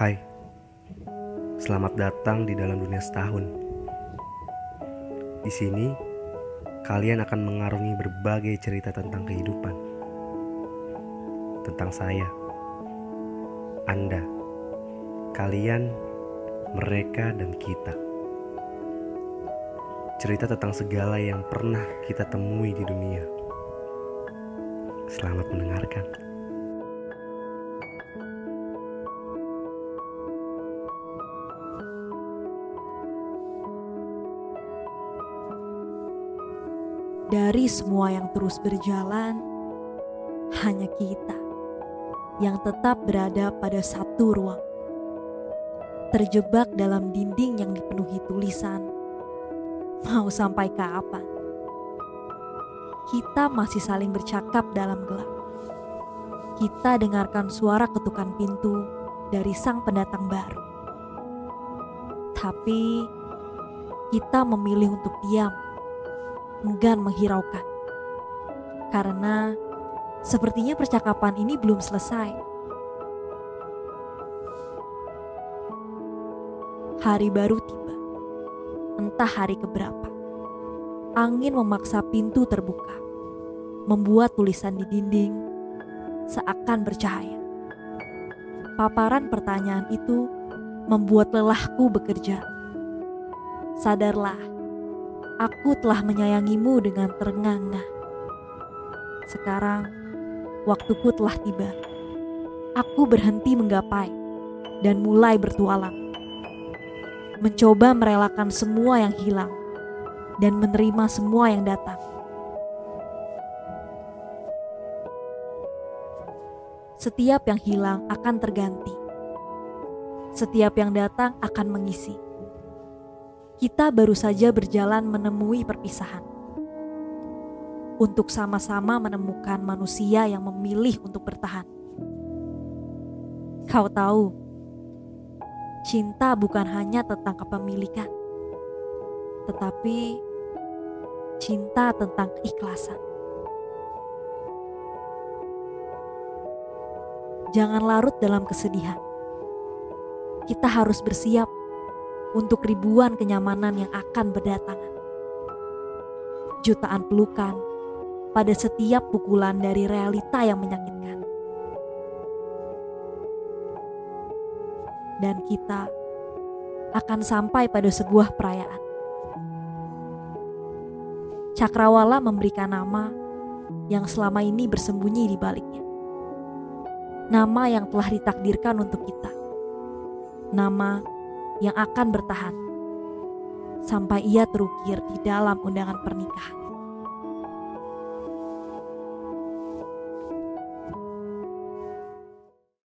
Hai, selamat datang di dalam dunia setahun. Di sini, kalian akan mengarungi berbagai cerita tentang kehidupan, tentang saya, Anda, kalian, mereka, dan kita. Cerita tentang segala yang pernah kita temui di dunia. Selamat mendengarkan. Dari semua yang terus berjalan, hanya kita yang tetap berada pada satu ruang. Terjebak dalam dinding yang dipenuhi tulisan. Mau sampai kapan? Kita masih saling bercakap dalam gelap. Kita dengarkan suara ketukan pintu dari sang pendatang baru. Tapi kita memilih untuk diam enggan menghiraukan. Karena sepertinya percakapan ini belum selesai. Hari baru tiba. Entah hari keberapa. Angin memaksa pintu terbuka. Membuat tulisan di dinding seakan bercahaya. Paparan pertanyaan itu membuat lelahku bekerja. Sadarlah aku telah menyayangimu dengan terengah-engah. Sekarang, waktuku telah tiba. Aku berhenti menggapai dan mulai bertualang. Mencoba merelakan semua yang hilang dan menerima semua yang datang. Setiap yang hilang akan terganti. Setiap yang datang akan mengisi kita baru saja berjalan menemui perpisahan. Untuk sama-sama menemukan manusia yang memilih untuk bertahan. Kau tahu, cinta bukan hanya tentang kepemilikan, tetapi cinta tentang keikhlasan. Jangan larut dalam kesedihan. Kita harus bersiap untuk ribuan kenyamanan yang akan berdatangan. Jutaan pelukan pada setiap pukulan dari realita yang menyakitkan. Dan kita akan sampai pada sebuah perayaan. Cakrawala memberikan nama yang selama ini bersembunyi di baliknya. Nama yang telah ditakdirkan untuk kita. Nama yang akan bertahan sampai ia terukir di dalam undangan pernikahan.